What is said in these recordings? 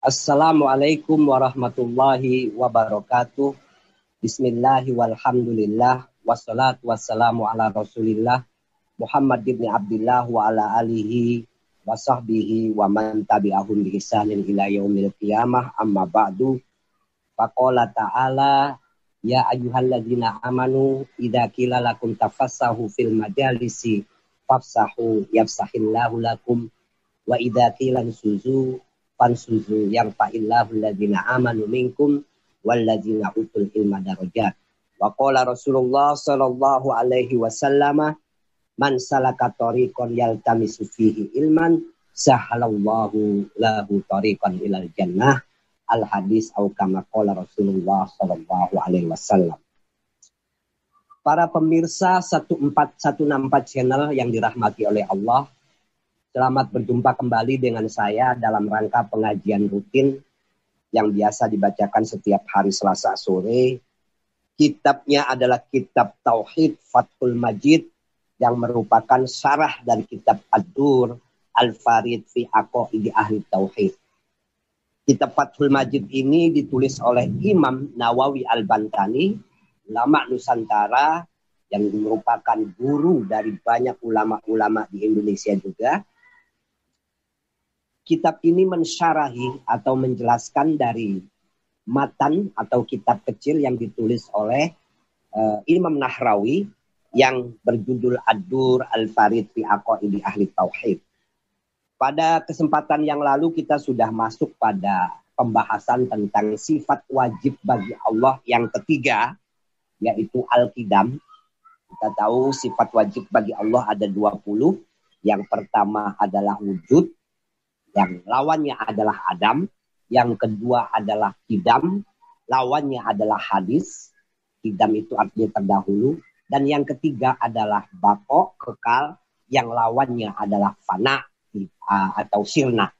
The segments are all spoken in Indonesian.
Assalamualaikum warahmatullahi wabarakatuh. Bismillahi walhamdulillah. Wassalatu wassalamu ala rasulillah. Muhammad ibn Abdullah wa ala alihi wa sahbihi wa man tabi'ahum bi ihsanin ila yaumil qiyamah amma ba'du. Faqala ta'ala ya ayyuhalladzina amanu idza qila lakum tafassahu fil majalisi fafsahu yafsahillahu lakum wa idza qila suzu fansuzu yang fa'illahu alladzina amanu minkum walladzina utul ilma darajat. Wa qala Rasulullah sallallahu alaihi wasallam man salaka tariqan yaltamisu fihi ilman sahalallahu lahu tariqan ilal jannah al hadis au kama qala Rasulullah sallallahu alaihi wasallam. Para pemirsa 1414 channel yang dirahmati oleh Allah, Selamat berjumpa kembali dengan saya dalam rangka pengajian rutin yang biasa dibacakan setiap hari Selasa sore. Kitabnya adalah kitab Tauhid Fathul Majid yang merupakan syarah dari kitab Ad-Dur Al-Farid fi Aqaidi Ahli Tauhid. Kitab Fathul Majid ini ditulis oleh Imam Nawawi Al-Bantani, ulama Nusantara yang merupakan guru dari banyak ulama-ulama di Indonesia juga kitab ini mensyarahi atau menjelaskan dari matan atau kitab kecil yang ditulis oleh uh, Imam Nahrawi yang berjudul Ad-Dur Al-Farid fi Aqaidi Ahli Tauhid. Pada kesempatan yang lalu kita sudah masuk pada pembahasan tentang sifat wajib bagi Allah yang ketiga yaitu Al-Qidam. Kita tahu sifat wajib bagi Allah ada 20. Yang pertama adalah wujud, yang lawannya adalah Adam, yang kedua adalah Kidam, lawannya adalah hadis, Kidam itu artinya terdahulu, dan yang ketiga adalah Bako, kekal, yang lawannya adalah Fana atau Sirna.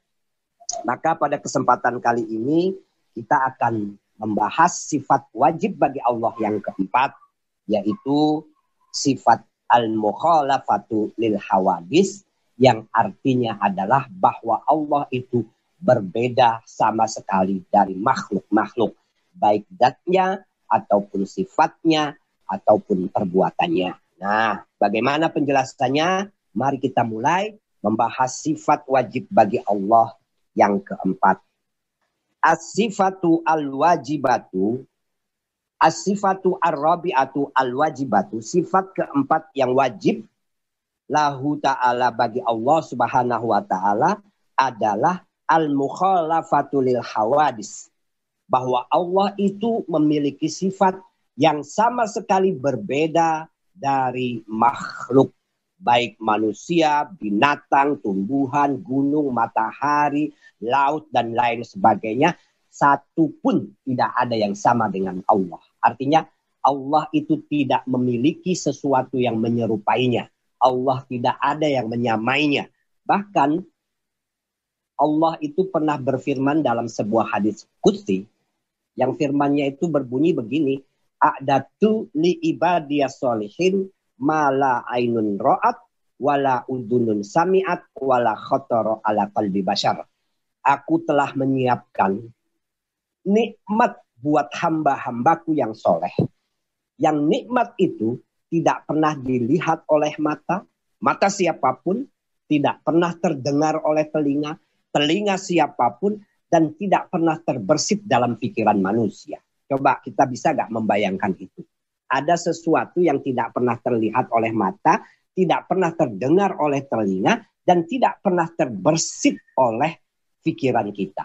Maka pada kesempatan kali ini kita akan membahas sifat wajib bagi Allah yang keempat, yaitu sifat al-mukhalafatu lil hawadis, yang artinya adalah bahwa Allah itu berbeda sama sekali dari makhluk-makhluk, baik zatnya ataupun sifatnya ataupun perbuatannya. Nah, bagaimana penjelasannya? Mari kita mulai membahas sifat wajib bagi Allah yang keempat. As-sifatu al-wajibatu As-sifatu ar-rabi'atu al-wajibatu, sifat keempat yang wajib lahu ta'ala bagi Allah subhanahu wa ta'ala adalah al-mukhalafatu hawadis. Bahwa Allah itu memiliki sifat yang sama sekali berbeda dari makhluk. Baik manusia, binatang, tumbuhan, gunung, matahari, laut, dan lain sebagainya. Satu pun tidak ada yang sama dengan Allah. Artinya Allah itu tidak memiliki sesuatu yang menyerupainya Allah tidak ada yang menyamainya. Bahkan Allah itu pernah berfirman dalam sebuah hadis kutsi yang firmannya itu berbunyi begini, A'datu li ibadiyas solihin mala ainun ro'at wala udunun sami'at wala khotoro ala qalbi bashar. Aku telah menyiapkan nikmat buat hamba-hambaku yang soleh. Yang nikmat itu tidak pernah dilihat oleh mata, mata siapa pun, tidak pernah terdengar oleh telinga, telinga siapa pun, dan tidak pernah terbersit dalam pikiran manusia. Coba kita bisa gak membayangkan itu? Ada sesuatu yang tidak pernah terlihat oleh mata, tidak pernah terdengar oleh telinga, dan tidak pernah terbersit oleh pikiran kita.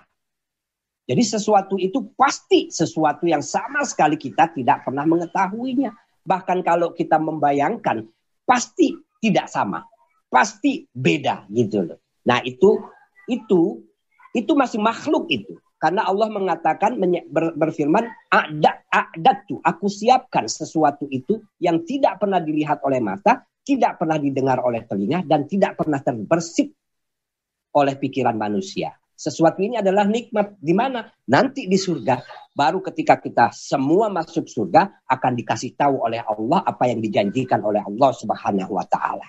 Jadi sesuatu itu pasti sesuatu yang sama sekali kita tidak pernah mengetahuinya. Bahkan kalau kita membayangkan pasti tidak sama. Pasti beda gitu loh. Nah, itu itu itu masih makhluk itu. Karena Allah mengatakan ber, berfirman ada tuh aku siapkan sesuatu itu yang tidak pernah dilihat oleh mata, tidak pernah didengar oleh telinga dan tidak pernah terbersit oleh pikiran manusia. Sesuatu ini adalah nikmat di mana nanti di surga baru ketika kita semua masuk surga akan dikasih tahu oleh Allah apa yang dijanjikan oleh Allah Subhanahu wa taala.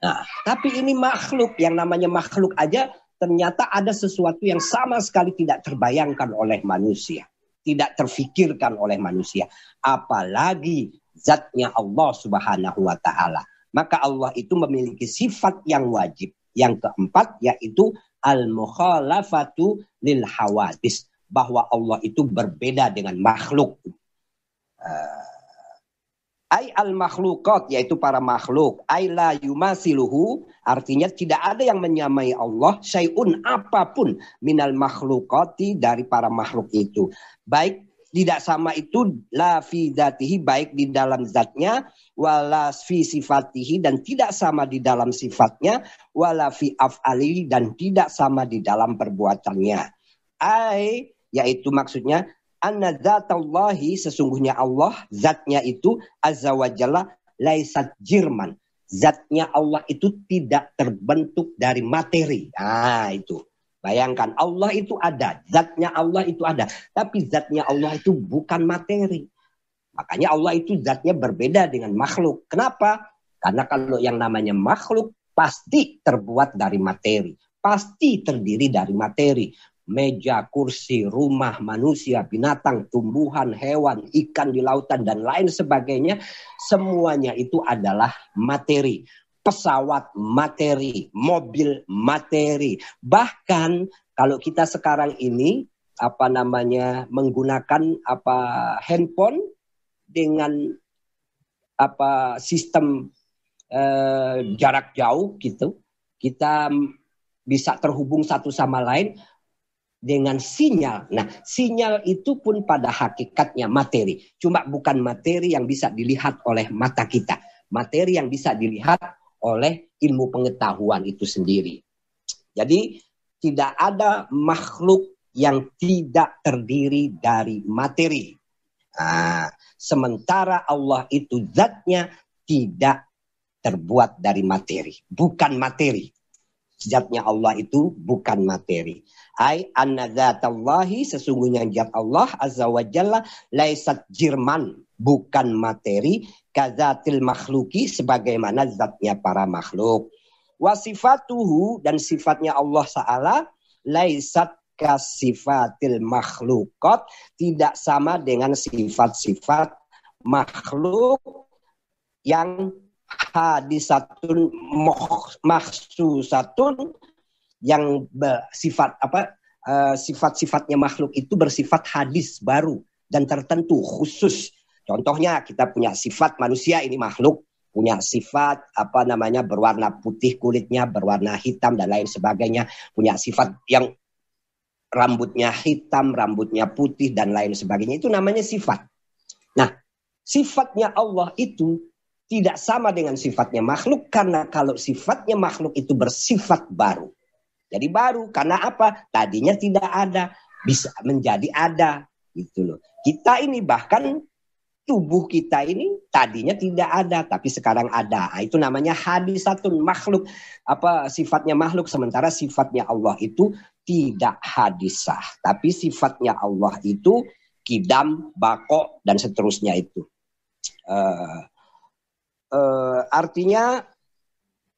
Nah, tapi ini makhluk yang namanya makhluk aja ternyata ada sesuatu yang sama sekali tidak terbayangkan oleh manusia. Tidak terfikirkan oleh manusia. Apalagi zatnya Allah subhanahu wa ta'ala. Maka Allah itu memiliki sifat yang wajib. Yang keempat yaitu al-mukhalafatu lil hawadis. Bahwa Allah itu berbeda dengan makhluk. Uh, Ay al makhlukat yaitu para makhluk. Ay la yumasiluhu artinya tidak ada yang menyamai Allah syai'un apa pun minal makhlukati dari para makhluk itu. Baik tidak sama itu la fi datihi baik di dalam zatnya wala fi sifatihi dan tidak sama di dalam sifatnya wala fi af'alihi dan tidak sama di dalam perbuatannya. Ai yaitu maksudnya anna zatallahi sesungguhnya Allah zatnya itu azza wa jalla laisat jirman. Zatnya Allah itu tidak terbentuk dari materi. Ah itu. Bayangkan Allah itu ada, zatnya Allah itu ada, tapi zatnya Allah itu bukan materi. Makanya Allah itu zatnya berbeda dengan makhluk. Kenapa? Karena kalau yang namanya makhluk pasti terbuat dari materi, pasti terdiri dari materi meja, kursi, rumah, manusia, binatang, tumbuhan, hewan, ikan di lautan, dan lain sebagainya. Semuanya itu adalah materi. Pesawat materi, mobil materi. Bahkan kalau kita sekarang ini apa namanya menggunakan apa handphone dengan apa sistem eh, jarak jauh gitu kita bisa terhubung satu sama lain dengan sinyal. Nah, sinyal itu pun pada hakikatnya materi. Cuma bukan materi yang bisa dilihat oleh mata kita. Materi yang bisa dilihat oleh ilmu pengetahuan itu sendiri. Jadi, tidak ada makhluk yang tidak terdiri dari materi. Nah, sementara Allah itu zatnya tidak terbuat dari materi, bukan materi. Zatnya Allah itu bukan materi. Ai anna dzatallahi sesungguhnya zat Allah azza wa jalla laisat jirman bukan materi kazatil makhluki sebagaimana zatnya para makhluk. Wasifatuhu dan sifatnya Allah Ta'ala laisat kasifatil makhlukat tidak sama dengan sifat-sifat makhluk yang hadisatun mahsusatun yang bersifat apa uh, sifat-sifatnya makhluk itu bersifat hadis baru dan tertentu khusus. Contohnya kita punya sifat manusia ini makhluk punya sifat apa namanya berwarna putih kulitnya, berwarna hitam dan lain sebagainya, punya sifat yang rambutnya hitam, rambutnya putih dan lain sebagainya. Itu namanya sifat. Nah, sifatnya Allah itu tidak sama dengan sifatnya makhluk karena kalau sifatnya makhluk itu bersifat baru. Jadi baru karena apa? Tadinya tidak ada, bisa menjadi ada gitu loh. Kita ini bahkan tubuh kita ini tadinya tidak ada tapi sekarang ada. Nah, itu namanya hadisatun makhluk. Apa sifatnya makhluk sementara sifatnya Allah itu tidak hadisah, tapi sifatnya Allah itu kidam, bako dan seterusnya itu. Uh, uh, artinya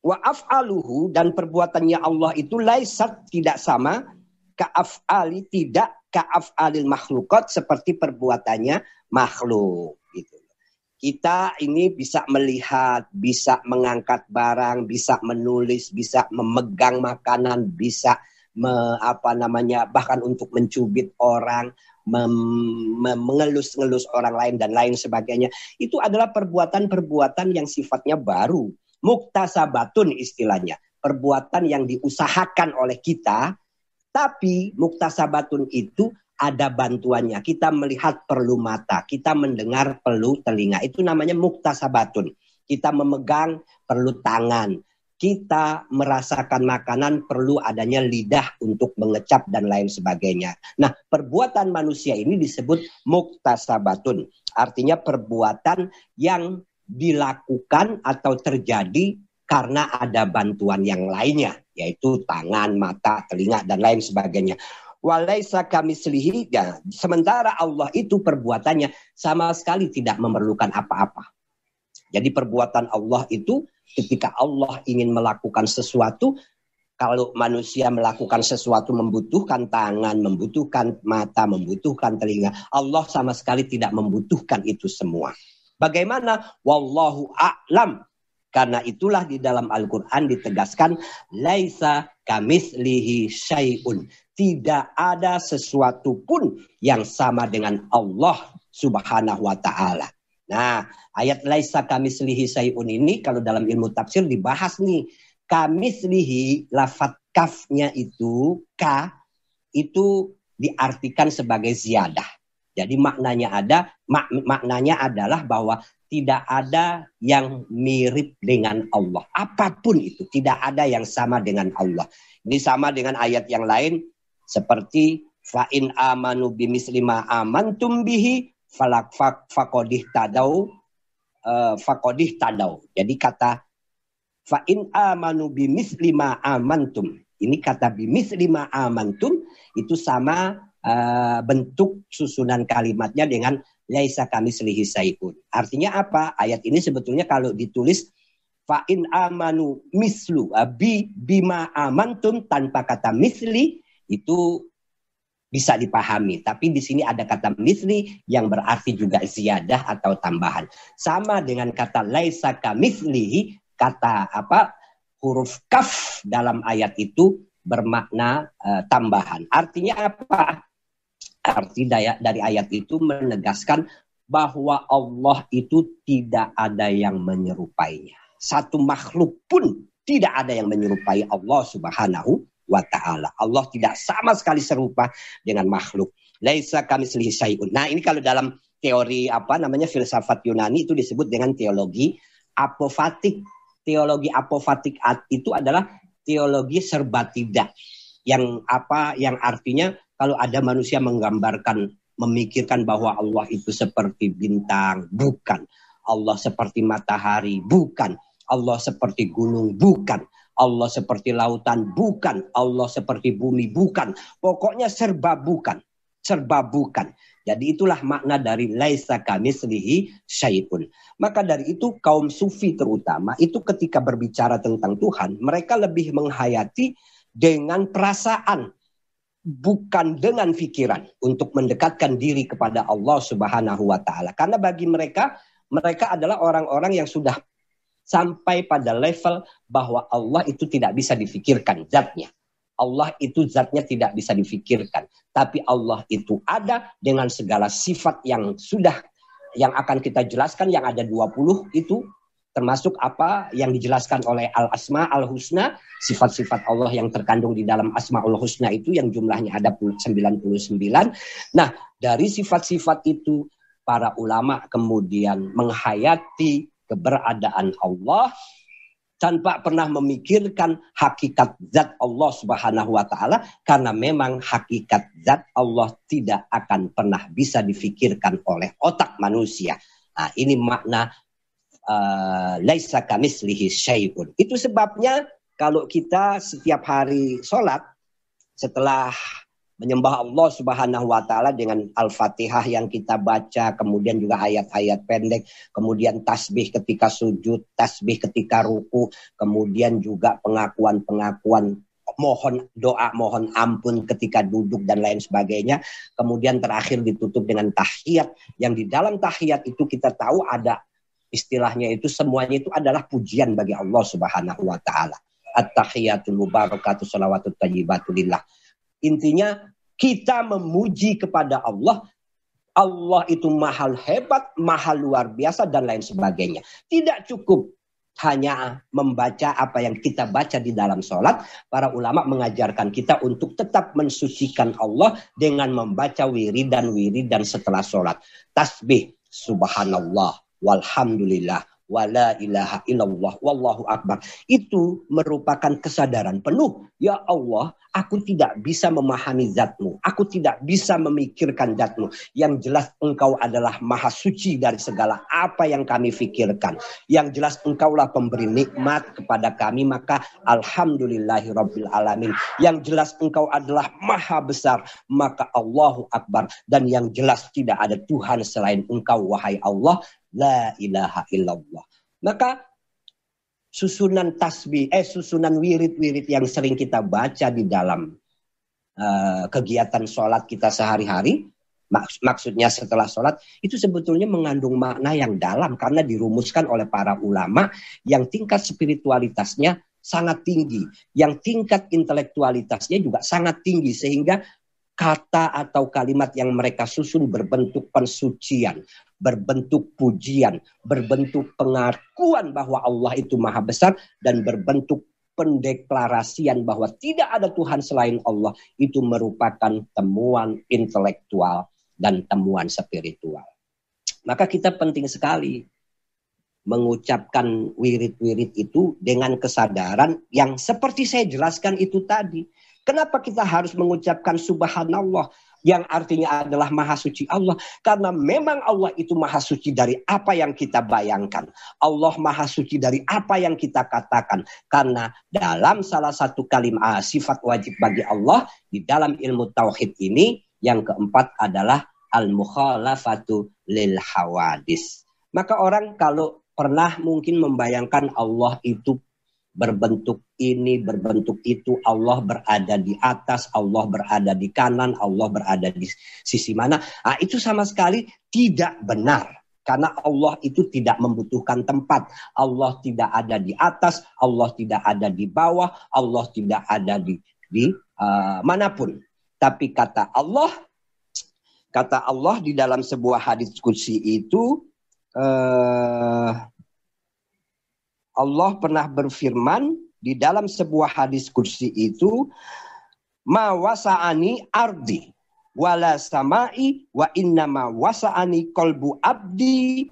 Wa af'aluhu dan perbuatannya Allah itu laisat tidak sama ka'af'ali tidak ka'af'alil makhlukat seperti perbuatannya makhluk gitu. Kita ini bisa melihat, bisa mengangkat barang, bisa menulis, bisa memegang makanan, bisa me, apa namanya bahkan untuk mencubit orang, mengelus-ngelus orang lain dan lain sebagainya. Itu adalah perbuatan-perbuatan yang sifatnya baru muktasabatun istilahnya. Perbuatan yang diusahakan oleh kita, tapi muktasabatun itu ada bantuannya. Kita melihat perlu mata, kita mendengar perlu telinga. Itu namanya muktasabatun. Kita memegang perlu tangan. Kita merasakan makanan perlu adanya lidah untuk mengecap dan lain sebagainya. Nah, perbuatan manusia ini disebut muktasabatun. Artinya perbuatan yang dilakukan atau terjadi karena ada bantuan yang lainnya, yaitu tangan, mata, telinga, dan lain sebagainya. Walaisa kami selihi, ya, sementara Allah itu perbuatannya sama sekali tidak memerlukan apa-apa. Jadi perbuatan Allah itu ketika Allah ingin melakukan sesuatu, kalau manusia melakukan sesuatu membutuhkan tangan, membutuhkan mata, membutuhkan telinga. Allah sama sekali tidak membutuhkan itu semua. Bagaimana? Wallahu a'lam. Karena itulah di dalam Al-Quran ditegaskan, Laisa kamislihi syai'un. Tidak ada sesuatu pun yang sama dengan Allah subhanahu wa ta'ala. Nah, ayat Laisa kamislihi syai'un ini kalau dalam ilmu tafsir dibahas nih Kamislihi lafat kafnya itu ka itu diartikan sebagai ziyadah. Jadi maknanya ada mak, maknanya adalah bahwa tidak ada yang mirip dengan Allah. Apa pun itu tidak ada yang sama dengan Allah. Ini sama dengan ayat yang lain seperti fa in amanu bimislima amantum bihi falak fakodih tadau uh, fakodih tadau. Jadi kata Fa in amanu bimis lima amantum. Ini kata bimis lima amantum itu sama uh, bentuk susunan kalimatnya dengan laisa kami selihi sayun. Artinya apa? Ayat ini sebetulnya kalau ditulis fa in amanu mislu uh, bi bima amantum tanpa kata misli itu bisa dipahami. Tapi di sini ada kata misli yang berarti juga ziyadah atau tambahan. Sama dengan kata laisa kamislihi kata apa huruf kaf dalam ayat itu bermakna uh, tambahan. Artinya apa? Arti daya dari ayat itu menegaskan bahwa Allah itu tidak ada yang menyerupainya. Satu makhluk pun tidak ada yang menyerupai Allah Subhanahu wa taala. Allah tidak sama sekali serupa dengan makhluk. Laisa kami syai'un. Nah, ini kalau dalam teori apa namanya filsafat Yunani itu disebut dengan teologi apofatik teologi apofatik itu adalah teologi serba tidak yang apa yang artinya kalau ada manusia menggambarkan memikirkan bahwa Allah itu seperti bintang bukan Allah seperti matahari bukan Allah seperti gunung bukan Allah seperti lautan bukan Allah seperti bumi bukan pokoknya serba bukan serba bukan jadi itulah makna dari laisa kamislihi syai'un. Maka dari itu kaum sufi terutama itu ketika berbicara tentang Tuhan, mereka lebih menghayati dengan perasaan bukan dengan pikiran untuk mendekatkan diri kepada Allah Subhanahu wa taala. Karena bagi mereka mereka adalah orang-orang yang sudah sampai pada level bahwa Allah itu tidak bisa difikirkan zatnya. Allah itu zatnya tidak bisa difikirkan. Tapi Allah itu ada dengan segala sifat yang sudah yang akan kita jelaskan yang ada 20 itu termasuk apa yang dijelaskan oleh Al-Asma Al-Husna, sifat-sifat Allah yang terkandung di dalam Asmaul Husna itu yang jumlahnya ada 99. Nah, dari sifat-sifat itu para ulama kemudian menghayati keberadaan Allah tanpa pernah memikirkan hakikat zat Allah Subhanahu wa taala karena memang hakikat zat Allah tidak akan pernah bisa difikirkan oleh otak manusia. Nah, ini makna uh, laisa kamislihi syai'un. Itu sebabnya kalau kita setiap hari sholat setelah menyembah Allah Subhanahu wa taala dengan Al-Fatihah yang kita baca, kemudian juga ayat-ayat pendek, kemudian tasbih ketika sujud, tasbih ketika ruku, kemudian juga pengakuan-pengakuan mohon doa, mohon ampun ketika duduk dan lain sebagainya. Kemudian terakhir ditutup dengan tahiyat yang di dalam tahiyat itu kita tahu ada istilahnya itu semuanya itu adalah pujian bagi Allah Subhanahu wa taala. At-tahiyatul mubarakatuh salawatut. Intinya kita memuji kepada Allah. Allah itu mahal hebat, mahal luar biasa dan lain sebagainya. Tidak cukup hanya membaca apa yang kita baca di dalam sholat. Para ulama mengajarkan kita untuk tetap mensucikan Allah dengan membaca wiridan wiridan setelah sholat. Tasbih, subhanallah, walhamdulillah, wala ilaha illallah wallahu akbar. Itu merupakan kesadaran penuh. Ya Allah aku tidak bisa memahami zatmu. Aku tidak bisa memikirkan zatmu. Yang jelas engkau adalah maha suci dari segala apa yang kami pikirkan yang jelas engkaulah pemberi nikmat kepada kami maka alhamdulillahi rabbil alamin. Yang jelas engkau adalah maha besar maka Allahu akbar. Dan yang jelas tidak ada Tuhan selain engkau wahai Allah La ilaha illallah. Maka susunan tasbih, eh susunan wirid-wirid yang sering kita baca di dalam uh, kegiatan sholat kita sehari-hari, maks maksudnya setelah sholat, itu sebetulnya mengandung makna yang dalam karena dirumuskan oleh para ulama yang tingkat spiritualitasnya sangat tinggi, yang tingkat intelektualitasnya juga sangat tinggi sehingga kata atau kalimat yang mereka susun berbentuk pensucian, berbentuk pujian, berbentuk pengakuan bahwa Allah itu maha besar dan berbentuk pendeklarasian bahwa tidak ada Tuhan selain Allah itu merupakan temuan intelektual dan temuan spiritual. Maka kita penting sekali mengucapkan wirid-wirid itu dengan kesadaran yang seperti saya jelaskan itu tadi. Kenapa kita harus mengucapkan subhanallah yang artinya adalah maha suci Allah? Karena memang Allah itu maha suci dari apa yang kita bayangkan. Allah maha suci dari apa yang kita katakan. Karena dalam salah satu kalimat sifat wajib bagi Allah di dalam ilmu tauhid ini yang keempat adalah al-mukhalafatu lil hawadis. Maka orang kalau pernah mungkin membayangkan Allah itu berbentuk ini, berbentuk itu. Allah berada di atas, Allah berada di kanan, Allah berada di sisi mana. Nah, itu sama sekali tidak benar. Karena Allah itu tidak membutuhkan tempat. Allah tidak ada di atas, Allah tidak ada di bawah, Allah tidak ada di di uh, mana pun. Tapi kata Allah, kata Allah di dalam sebuah hadis kursi itu, uh, Allah pernah berfirman di dalam sebuah hadis kursi itu ma wasa'ani ardi wala samai wa inna ma wasa'ani kolbu abdi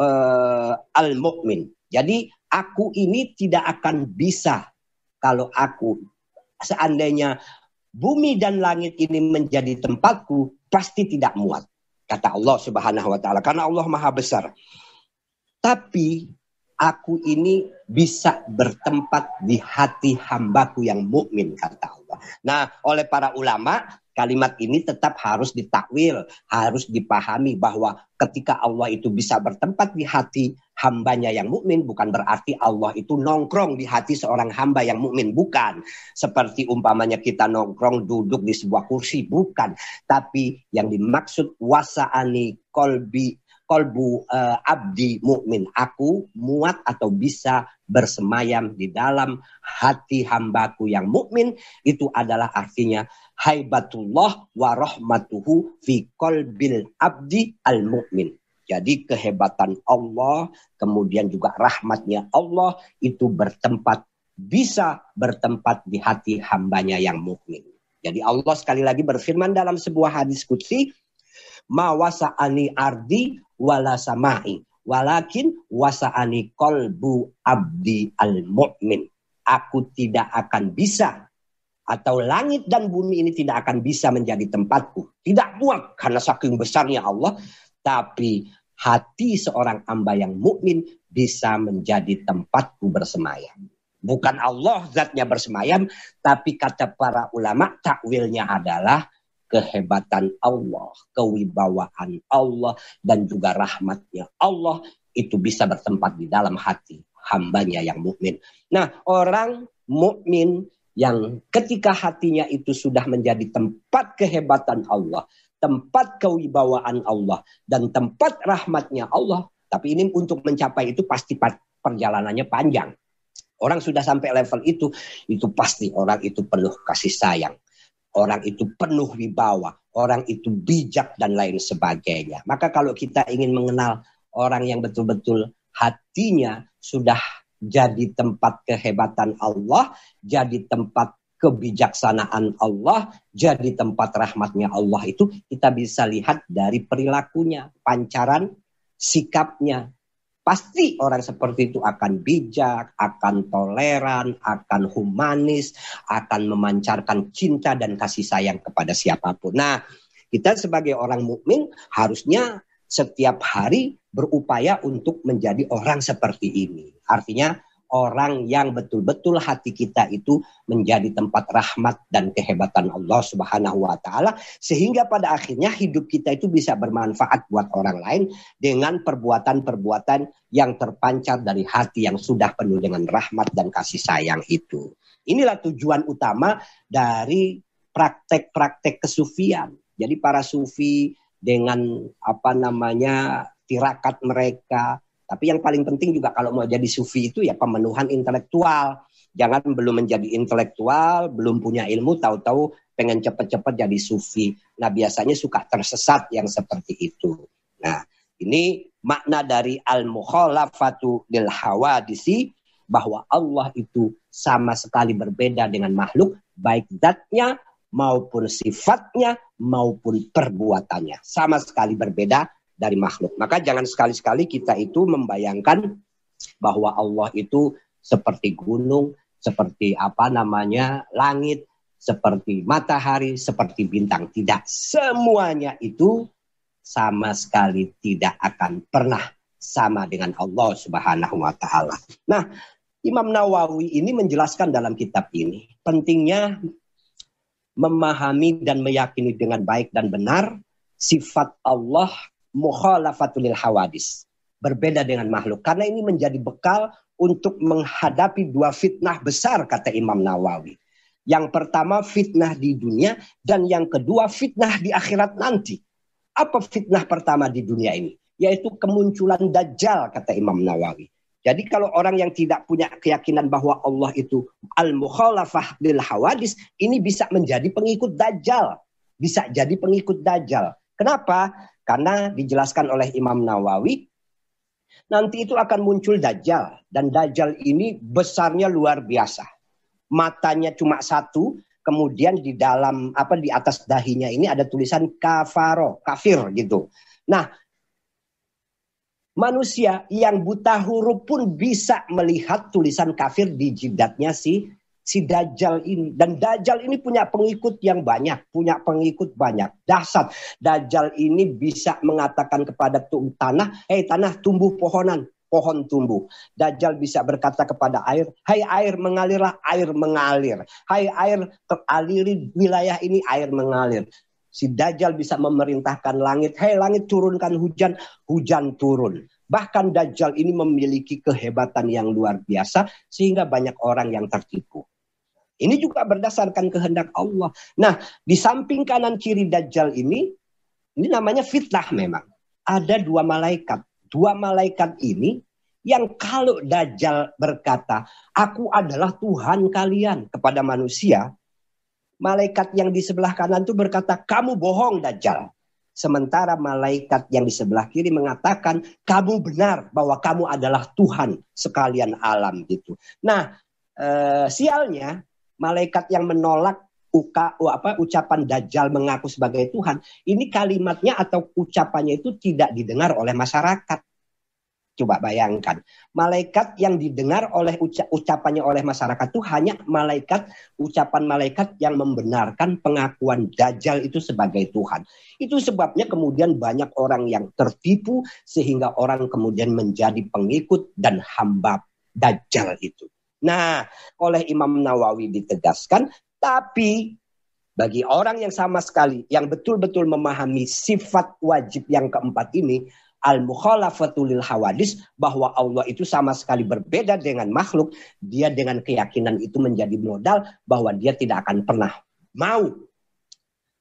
uh, al mukmin. Jadi aku ini tidak akan bisa kalau aku seandainya bumi dan langit ini menjadi tempatku pasti tidak muat kata Allah Subhanahu wa taala karena Allah Maha besar. Tapi aku ini bisa bertempat di hati hambaku yang mukmin kata Allah. Nah, oleh para ulama kalimat ini tetap harus ditakwil, harus dipahami bahwa ketika Allah itu bisa bertempat di hati hambanya yang mukmin bukan berarti Allah itu nongkrong di hati seorang hamba yang mukmin bukan seperti umpamanya kita nongkrong duduk di sebuah kursi bukan tapi yang dimaksud wasaani kolbi kolbu uh, abdi mukmin aku muat atau bisa bersemayam di dalam hati hambaku yang mukmin itu adalah artinya haibatullah wa rahmatuhu fi kolbil abdi al mukmin jadi kehebatan Allah kemudian juga rahmatnya Allah itu bertempat bisa bertempat di hati hambanya yang mukmin. Jadi Allah sekali lagi berfirman dalam sebuah hadis kutsi ma wasa'ani ardi wala samai. Walakin wasa'ani kolbu abdi al mu'min aku tidak akan bisa atau langit dan bumi ini tidak akan bisa menjadi tempatku. Tidak muat karena saking besarnya Allah. Tapi hati seorang hamba yang mukmin bisa menjadi tempatku bersemayam. Bukan Allah zatnya bersemayam tapi kata para ulama takwilnya adalah kehebatan Allah, kewibawaan Allah, dan juga rahmatnya Allah itu bisa bertempat di dalam hati hambanya yang mukmin. Nah, orang mukmin yang ketika hatinya itu sudah menjadi tempat kehebatan Allah, tempat kewibawaan Allah, dan tempat rahmatnya Allah. Tapi ini untuk mencapai itu pasti perjalanannya panjang. Orang sudah sampai level itu, itu pasti orang itu penuh kasih sayang orang itu penuh wibawa, orang itu bijak dan lain sebagainya. Maka kalau kita ingin mengenal orang yang betul-betul hatinya sudah jadi tempat kehebatan Allah, jadi tempat kebijaksanaan Allah, jadi tempat rahmatnya Allah itu kita bisa lihat dari perilakunya, pancaran sikapnya, Pasti orang seperti itu akan bijak, akan toleran, akan humanis, akan memancarkan cinta dan kasih sayang kepada siapa pun. Nah, kita sebagai orang mukmin harusnya setiap hari berupaya untuk menjadi orang seperti ini. Artinya orang yang betul-betul hati kita itu menjadi tempat rahmat dan kehebatan Allah Subhanahu wa taala sehingga pada akhirnya hidup kita itu bisa bermanfaat buat orang lain dengan perbuatan-perbuatan yang terpancar dari hati yang sudah penuh dengan rahmat dan kasih sayang itu. Inilah tujuan utama dari praktek-praktek kesufian. Jadi para sufi dengan apa namanya tirakat mereka, tapi yang paling penting juga kalau mau jadi sufi itu ya pemenuhan intelektual. Jangan belum menjadi intelektual, belum punya ilmu, tahu-tahu pengen cepat-cepat jadi sufi. Nah biasanya suka tersesat yang seperti itu. Nah ini makna dari al-mukhalafatu lil hawadisi bahwa Allah itu sama sekali berbeda dengan makhluk, baik zatnya maupun sifatnya maupun perbuatannya. Sama sekali berbeda dari makhluk. Maka jangan sekali-sekali kita itu membayangkan bahwa Allah itu seperti gunung, seperti apa namanya langit, seperti matahari, seperti bintang. Tidak semuanya itu sama sekali tidak akan pernah sama dengan Allah Subhanahu wa taala. Nah, Imam Nawawi ini menjelaskan dalam kitab ini pentingnya memahami dan meyakini dengan baik dan benar sifat Allah mukhalafatul hawadis. Berbeda dengan makhluk. Karena ini menjadi bekal untuk menghadapi dua fitnah besar kata Imam Nawawi. Yang pertama fitnah di dunia dan yang kedua fitnah di akhirat nanti. Apa fitnah pertama di dunia ini? Yaitu kemunculan Dajjal kata Imam Nawawi. Jadi kalau orang yang tidak punya keyakinan bahwa Allah itu al-mukhalafah lil hawadis, ini bisa menjadi pengikut Dajjal. Bisa jadi pengikut Dajjal. Kenapa? Karena dijelaskan oleh Imam Nawawi, nanti itu akan muncul Dajjal. Dan Dajjal ini besarnya luar biasa. Matanya cuma satu, kemudian di dalam apa di atas dahinya ini ada tulisan kafaro, kafir gitu. Nah, manusia yang buta huruf pun bisa melihat tulisan kafir di jidatnya si si Dajjal ini. Dan Dajjal ini punya pengikut yang banyak, punya pengikut banyak. Dasar Dajjal ini bisa mengatakan kepada tanah, hei tanah tumbuh pohonan, pohon tumbuh. Dajjal bisa berkata kepada air, hai air mengalirlah, air mengalir. Hai air teraliri wilayah ini, air mengalir. Si Dajjal bisa memerintahkan langit, hei langit turunkan hujan, hujan turun. Bahkan Dajjal ini memiliki kehebatan yang luar biasa sehingga banyak orang yang tertipu. Ini juga berdasarkan kehendak Allah. Nah, di samping kanan kiri Dajjal ini, ini namanya fitnah memang. Ada dua malaikat. Dua malaikat ini yang kalau Dajjal berkata, aku adalah Tuhan kalian kepada manusia, malaikat yang di sebelah kanan itu berkata, kamu bohong Dajjal. Sementara malaikat yang di sebelah kiri mengatakan, kamu benar bahwa kamu adalah Tuhan sekalian alam gitu. Nah, eh, sialnya malaikat yang menolak uka, apa, ucapan Dajjal mengaku sebagai Tuhan, ini kalimatnya atau ucapannya itu tidak didengar oleh masyarakat. Coba bayangkan, malaikat yang didengar oleh uca ucapannya oleh masyarakat itu hanya malaikat, ucapan malaikat yang membenarkan pengakuan Dajjal itu sebagai Tuhan. Itu sebabnya kemudian banyak orang yang tertipu sehingga orang kemudian menjadi pengikut dan hamba Dajjal itu. Nah, oleh Imam Nawawi ditegaskan, tapi bagi orang yang sama sekali yang betul-betul memahami sifat wajib yang keempat ini, al-mukhalafatul hawadis bahwa Allah itu sama sekali berbeda dengan makhluk, dia dengan keyakinan itu menjadi modal bahwa dia tidak akan pernah mau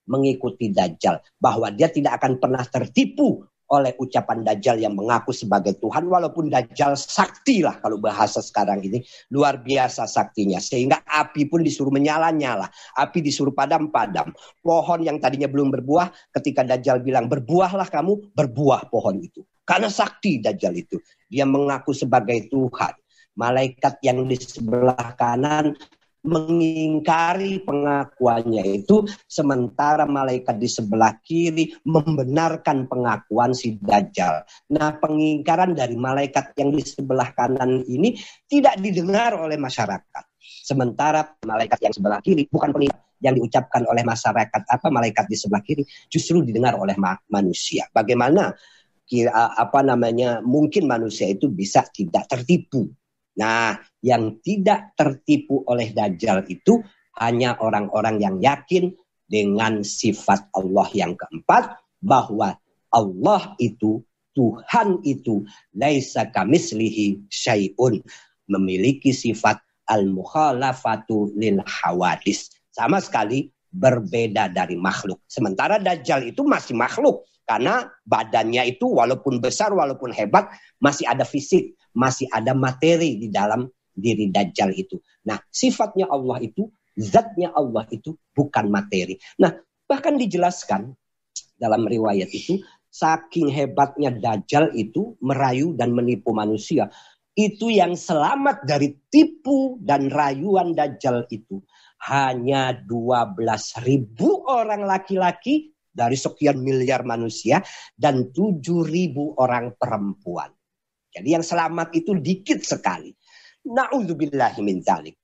mengikuti dajjal, bahwa dia tidak akan pernah tertipu oleh ucapan Dajjal yang mengaku sebagai Tuhan walaupun Dajjal sakti lah kalau bahasa sekarang ini. Luar biasa saktinya. Sehingga api pun disuruh menyala-nyala. Api disuruh padam-padam. Pohon yang tadinya belum berbuah ketika Dajjal bilang berbuahlah kamu berbuah pohon itu. Karena sakti Dajjal itu. Dia mengaku sebagai Tuhan. Malaikat yang di sebelah kanan mengingkari pengakuannya itu sementara malaikat di sebelah kiri membenarkan pengakuan si Dajjal. Nah, pengingkaran dari malaikat yang di sebelah kanan ini tidak didengar oleh masyarakat. Sementara malaikat yang sebelah kiri bukan pengingkar yang diucapkan oleh masyarakat apa malaikat di sebelah kiri justru didengar oleh manusia. Bagaimana kira apa namanya mungkin manusia itu bisa tidak tertipu Nah, yang tidak tertipu oleh Dajjal itu hanya orang-orang yang yakin dengan sifat Allah yang keempat bahwa Allah itu Tuhan itu laisa kamislihi syai'un memiliki sifat al-mukhalafatu lil hawadis. Sama sekali berbeda dari makhluk. Sementara dajjal itu masih makhluk karena badannya itu walaupun besar walaupun hebat masih ada fisik masih ada materi di dalam diri dajjal itu. Nah sifatnya Allah itu zatnya Allah itu bukan materi. Nah bahkan dijelaskan dalam riwayat itu saking hebatnya dajjal itu merayu dan menipu manusia. Itu yang selamat dari tipu dan rayuan dajjal itu. Hanya 12 ribu orang laki-laki dari sekian miliar manusia dan 7 ribu orang perempuan. Jadi yang selamat itu dikit sekali. Na'udzubillahi min zalik.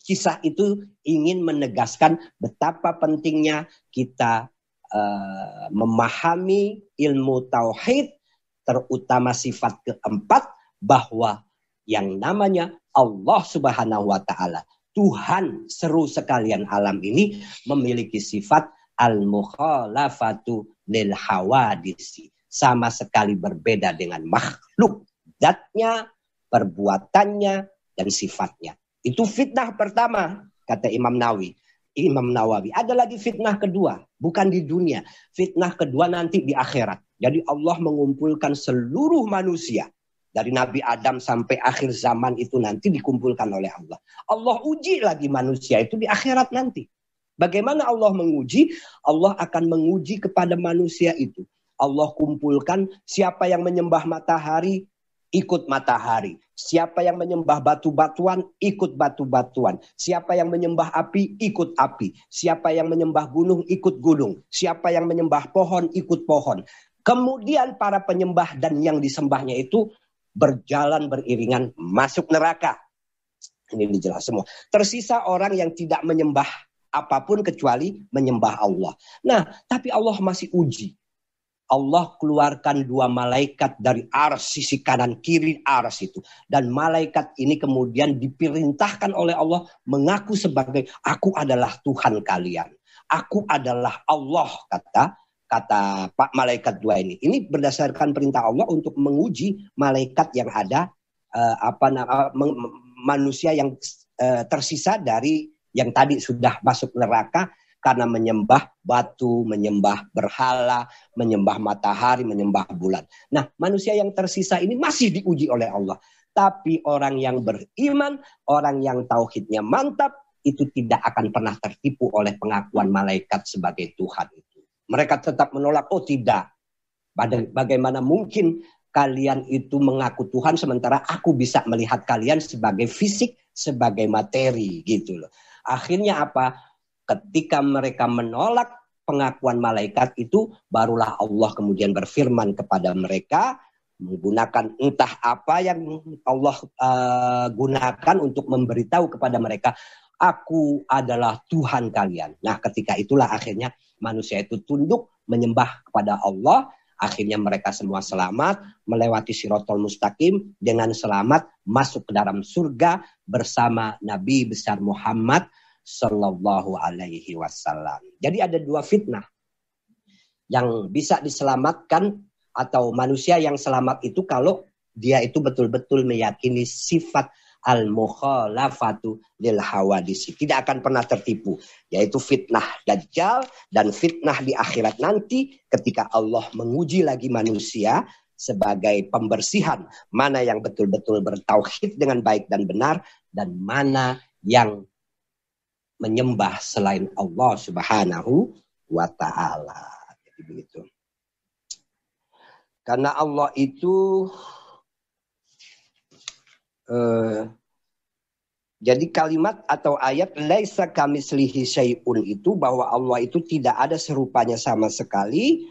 Kisah itu ingin menegaskan betapa pentingnya kita uh, memahami ilmu tauhid terutama sifat keempat bahwa yang namanya Allah Subhanahu wa taala Tuhan seru sekalian alam ini memiliki sifat al-mukhalafatu lil hawadisi sama sekali berbeda dengan makhluk zatnya perbuatannya dan sifatnya itu fitnah pertama kata Imam Nawawi Imam Nawawi. Ada lagi fitnah kedua, bukan di dunia. Fitnah kedua nanti di akhirat. Jadi Allah mengumpulkan seluruh manusia dari Nabi Adam sampai akhir zaman itu nanti dikumpulkan oleh Allah. Allah uji lagi manusia itu di akhirat nanti. Bagaimana Allah menguji? Allah akan menguji kepada manusia itu. Allah kumpulkan siapa yang menyembah matahari, ikut matahari. Siapa yang menyembah batu-batuan, ikut batu-batuan. Siapa yang menyembah api, ikut api. Siapa yang menyembah gunung, ikut gunung. Siapa yang menyembah pohon, ikut pohon. Kemudian para penyembah dan yang disembahnya itu berjalan beriringan masuk neraka. Ini dijelas semua. Tersisa orang yang tidak menyembah apa pun kecuali menyembah Allah. Nah, tapi Allah masih uji. Allah keluarkan dua malaikat dari ars sisi kanan kiri ars itu dan malaikat ini kemudian diperintahkan oleh Allah mengaku sebagai aku adalah Tuhan kalian aku adalah Allah kata kata Pak malaikat dua ini ini berdasarkan perintah Allah untuk menguji malaikat yang ada uh, apa uh, manusia yang uh, tersisa dari yang tadi sudah masuk neraka karena menyembah batu, menyembah berhala, menyembah matahari, menyembah bulan. Nah, manusia yang tersisa ini masih diuji oleh Allah. Tapi orang yang beriman, orang yang tauhidnya mantap, itu tidak akan pernah tertipu oleh pengakuan malaikat sebagai Tuhan itu. Mereka tetap menolak, oh tidak. Bagaimana mungkin kalian itu mengaku Tuhan sementara aku bisa melihat kalian sebagai fisik, sebagai materi gitu loh. Akhirnya apa? ketika mereka menolak pengakuan malaikat itu barulah Allah kemudian berfirman kepada mereka menggunakan entah apa yang Allah uh, gunakan untuk memberitahu kepada mereka aku adalah Tuhan kalian. Nah, ketika itulah akhirnya manusia itu tunduk menyembah kepada Allah, akhirnya mereka semua selamat melewati Sirotol Mustaqim dengan selamat masuk ke dalam surga bersama Nabi besar Muhammad Sallallahu Alaihi Wasallam. Jadi ada dua fitnah yang bisa diselamatkan atau manusia yang selamat itu kalau dia itu betul-betul meyakini sifat al-mukhalafatu lil hawadisi. Tidak akan pernah tertipu. Yaitu fitnah dajjal dan fitnah di akhirat nanti ketika Allah menguji lagi manusia sebagai pembersihan. Mana yang betul-betul bertauhid dengan baik dan benar. Dan mana yang menyembah selain Allah Subhanahu wa taala. Jadi begitu. Karena Allah itu uh, jadi kalimat atau ayat laisa kamislihi syai'un itu bahwa Allah itu tidak ada serupanya sama sekali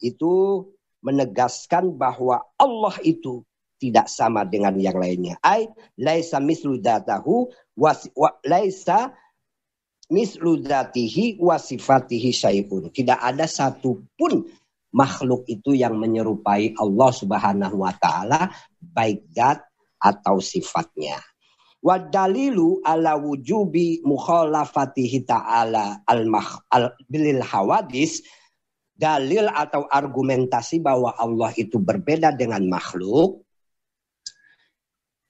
itu menegaskan bahwa Allah itu tidak sama dengan yang lainnya. Ai laisa mislu datahu wa laisa mislu dzatihi wa sifatihi syai'un. Tidak ada satupun makhluk itu yang menyerupai Allah Subhanahu wa taala baik zat atau sifatnya. Wadalilu ala wujubi mukhalafatihi ta'ala al, al bilil hawadis dalil atau argumentasi bahwa Allah itu berbeda dengan makhluk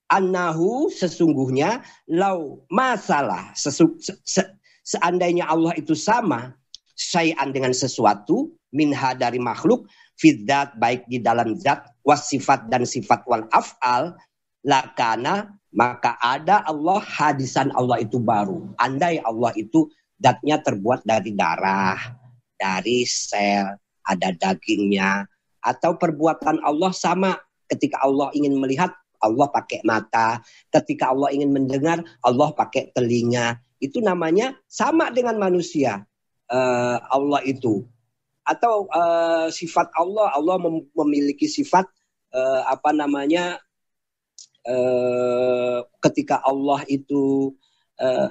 annahu sesungguhnya lau masalah sesu, se, se, seandainya Allah itu sama syai'an dengan sesuatu minha dari makhluk fidat baik di dalam zat wasifat dan sifat wal af'al lakana maka ada Allah hadisan Allah itu baru andai Allah itu zatnya terbuat dari darah dari sel ada dagingnya atau perbuatan Allah sama ketika Allah ingin melihat Allah pakai mata. Ketika Allah ingin mendengar, Allah pakai telinga. Itu namanya sama dengan manusia. Uh, Allah itu. Atau uh, sifat Allah, Allah mem memiliki sifat uh, apa namanya? Uh, ketika Allah itu uh,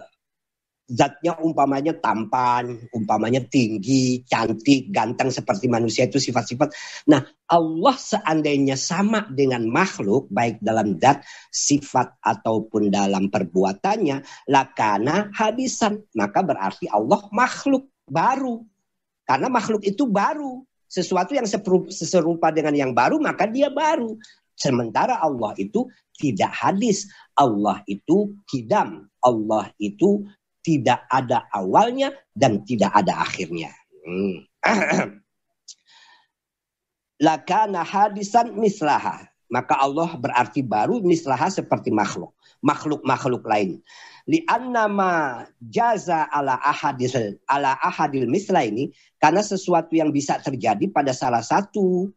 zatnya umpamanya tampan, umpamanya tinggi, cantik, ganteng seperti manusia itu sifat-sifat. Nah, Allah seandainya sama dengan makhluk baik dalam zat, sifat ataupun dalam perbuatannya, lakana hadisan, maka berarti Allah makhluk baru. Karena makhluk itu baru, sesuatu yang serupa dengan yang baru maka dia baru. Sementara Allah itu tidak hadis, Allah itu kidam, Allah itu tidak ada awalnya dan tidak ada akhirnya. Hmm. Lakana hadisan mislaha. Maka Allah berarti baru mislaha seperti makhluk. Makhluk-makhluk lain. Lianna ma jaza ala ahadil, ala ahadil misla ini. Karena sesuatu yang bisa terjadi pada salah satu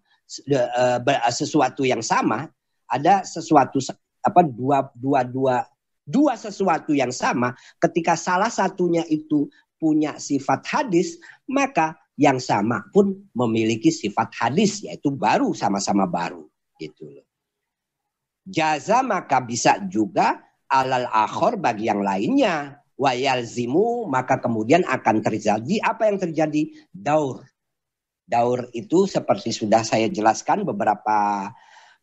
uh, sesuatu yang sama. Ada sesuatu apa dua dua dua dua sesuatu yang sama, ketika salah satunya itu punya sifat hadis, maka yang sama pun memiliki sifat hadis, yaitu baru sama-sama baru. Gitu loh. Jaza maka bisa juga alal akhor bagi yang lainnya. Wayalzimu maka kemudian akan terjadi apa yang terjadi? Daur. Daur itu seperti sudah saya jelaskan beberapa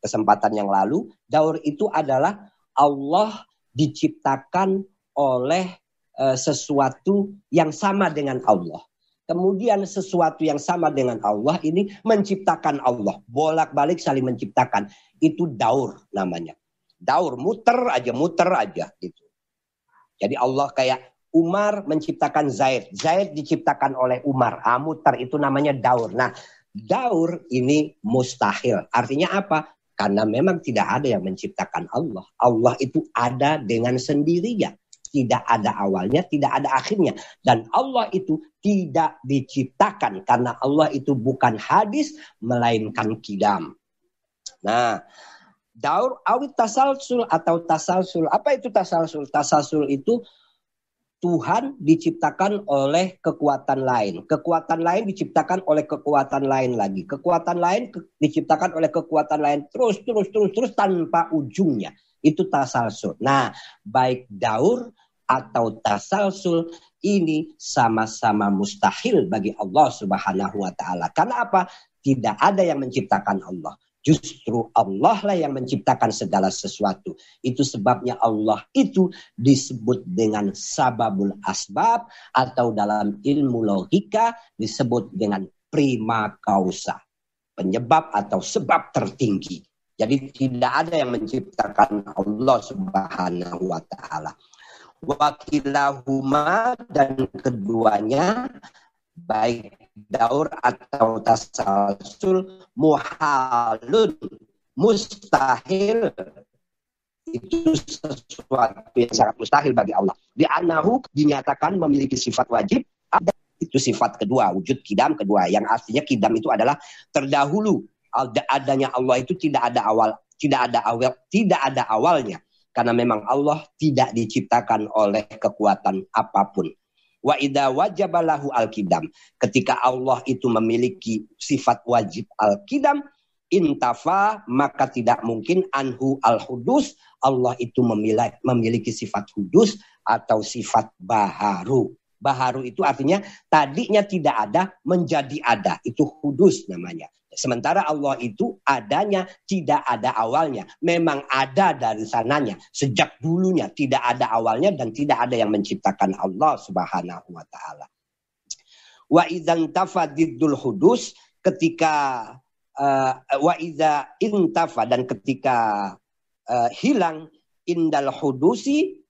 kesempatan yang lalu. Daur itu adalah Allah diciptakan oleh uh, sesuatu yang sama dengan Allah. Kemudian sesuatu yang sama dengan Allah ini menciptakan Allah. Bolak-balik saling menciptakan. Itu daur namanya. Daur, muter aja, muter aja gitu. Jadi Allah kayak Umar menciptakan Zaid. Zaid diciptakan oleh Umar. Ah, muter itu namanya daur. Nah, daur ini mustahil. Artinya apa? Karena memang tidak ada yang menciptakan Allah. Allah itu ada dengan sendirinya. Tidak ada awalnya, tidak ada akhirnya. Dan Allah itu tidak diciptakan. Karena Allah itu bukan hadis, melainkan kidam. Nah, daur awit tasalsul atau tasalsul. Apa itu tasalsul? Tasalsul itu Tuhan diciptakan oleh kekuatan lain. Kekuatan lain diciptakan oleh kekuatan lain lagi. Kekuatan lain ke diciptakan oleh kekuatan lain terus, terus, terus, terus tanpa ujungnya. Itu tasalsul. Nah, baik daur atau tasalsul ini sama-sama mustahil bagi Allah Subhanahu wa taala. Karena apa? Tidak ada yang menciptakan Allah. Justru Allah lah yang menciptakan segala sesuatu. Itu sebabnya Allah itu disebut dengan sababul asbab atau dalam ilmu logika disebut dengan prima causa. Penyebab atau sebab tertinggi. Jadi tidak ada yang menciptakan Allah subhanahu wa ta'ala. Wakilahuma dan keduanya baik daur atau tasalsul muhalun mustahil. Itu sesuatu yang sangat mustahil bagi Allah. Di anahu dinyatakan memiliki sifat wajib ada itu sifat kedua wujud kidam kedua yang artinya kidam itu adalah terdahulu. Adanya Allah itu tidak ada awal tidak ada awal tidak ada awalnya. Karena memang Allah tidak diciptakan oleh kekuatan apa pun Wa idza wajabalahu al-kidam. Ketika Allah itu memiliki sifat wajib al-kidam, intafa maka tidak mungkin anhu al-hudus. Allah itu memiliki, memiliki sifat hudus atau sifat baharu. Baharu itu artinya tadinya tidak ada menjadi ada. Itu hudus namanya. Sementara Allah itu adanya tidak ada awalnya. Memang ada dari sananya. Sejak dulunya tidak ada awalnya dan tidak ada yang menciptakan Allah subhanahu wa ta'ala. Wa idzan tafadiddul hudus ketika uh, wa intafa dan ketika uh, hilang indal hudusi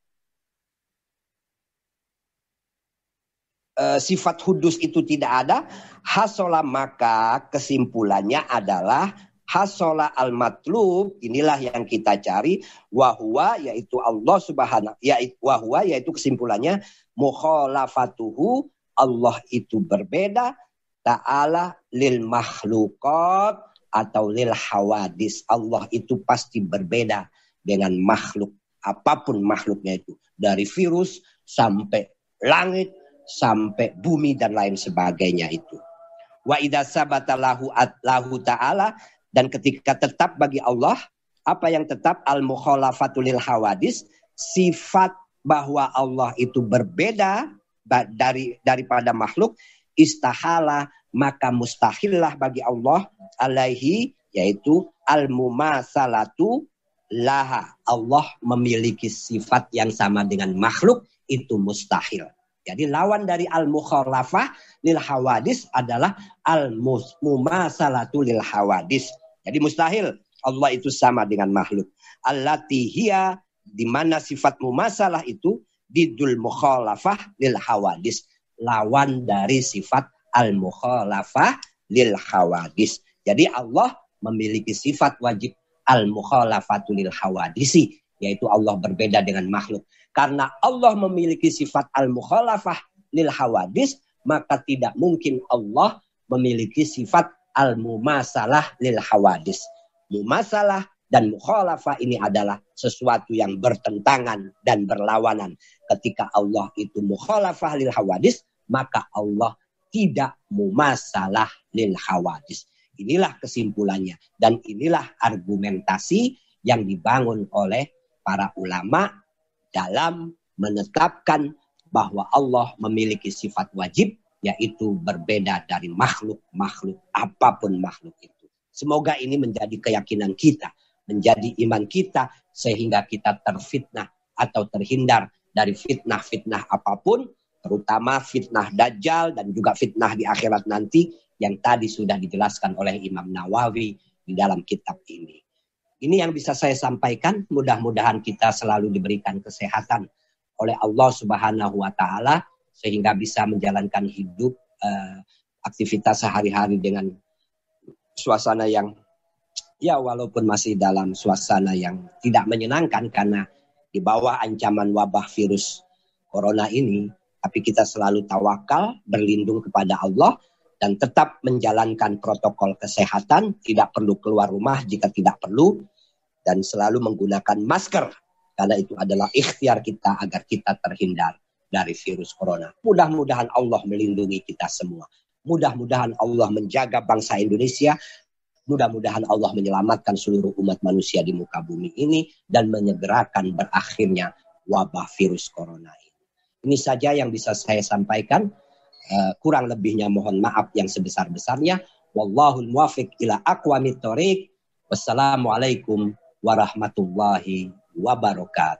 uh, sifat hudus itu tidak ada, hasola maka kesimpulannya adalah hasola al matlub inilah yang kita cari wahwa yaitu Allah subhanahu yaitu wahwa yaitu kesimpulannya mukhalafatuhu Allah itu berbeda ta'ala lil makhlukat atau lil hawadis. Allah itu pasti berbeda dengan makhluk apa pun makhluknya itu dari virus sampai langit sampai bumi dan lain sebagainya itu. Wa idza sabata lahu lahu ta'ala dan ketika tetap bagi Allah apa yang tetap? Al mukhalafatul hawadis sifat bahwa Allah itu berbeda dari daripada makhluk istahala maka mustahillah bagi Allah alaihi yaitu al mumasalatu laha. Allah memiliki sifat yang sama dengan makhluk itu mustahil jadi lawan dari al-mukhalafah lil hawadis adalah al-mumasalatu lil hawadis. Jadi mustahil Allah itu sama dengan makhluk. Allati hiya di mana sifat mumasalah itu didul mukhalafah lil hawadis. Lawan dari sifat al-mukhalafah lil hawadis. Jadi Allah memiliki sifat wajib al-mukhalafatu lil hawadisi. Yaitu Allah berbeda dengan makhluk. Karena Allah memiliki sifat al-mukhalafah lil hawadis, maka tidak mungkin Allah memiliki sifat al-mumasalah lil hawadis. Mumasalah dan mukhalafah ini adalah sesuatu yang bertentangan dan berlawanan. Ketika Allah itu mukhalafah lil hawadis, maka Allah tidak mumasalah lil hawadis. Inilah kesimpulannya dan inilah argumentasi yang dibangun oleh para ulama dalam menetapkan bahwa Allah memiliki sifat wajib yaitu berbeda dari makhluk-makhluk apa pun makhluk itu. Semoga ini menjadi keyakinan kita, menjadi iman kita sehingga kita terfitnah atau terhindar dari fitnah-fitnah apa pun, terutama fitnah dajjal dan juga fitnah di akhirat nanti yang tadi sudah dijelaskan oleh Imam Nawawi di dalam kitab ini. Ini yang bisa saya sampaikan. Mudah-mudahan kita selalu diberikan kesehatan oleh Allah Subhanahu wa taala sehingga bisa menjalankan hidup uh, aktivitas sehari-hari dengan suasana yang ya walaupun masih dalam suasana yang tidak menyenangkan karena di bawah ancaman wabah virus corona ini tapi kita selalu tawakal berlindung kepada Allah dan tetap menjalankan protokol kesehatan, tidak perlu keluar rumah jika tidak perlu, dan selalu menggunakan masker, karena itu adalah ikhtiar kita agar kita terhindar dari virus corona. Mudah-mudahan Allah melindungi kita semua. Mudah-mudahan Allah menjaga bangsa Indonesia. Mudah-mudahan Allah menyelamatkan seluruh umat manusia di muka bumi ini dan menyegerakan berakhirnya wabah virus corona ini. Ini saja yang bisa saya sampaikan. Uh, kurang lebihnya mohon maaf yang sebesar-besarnya. Wallahul muwafiq ila aqwamit thoriq. Wassalamualaikum warahmatullahi wabarakatuh.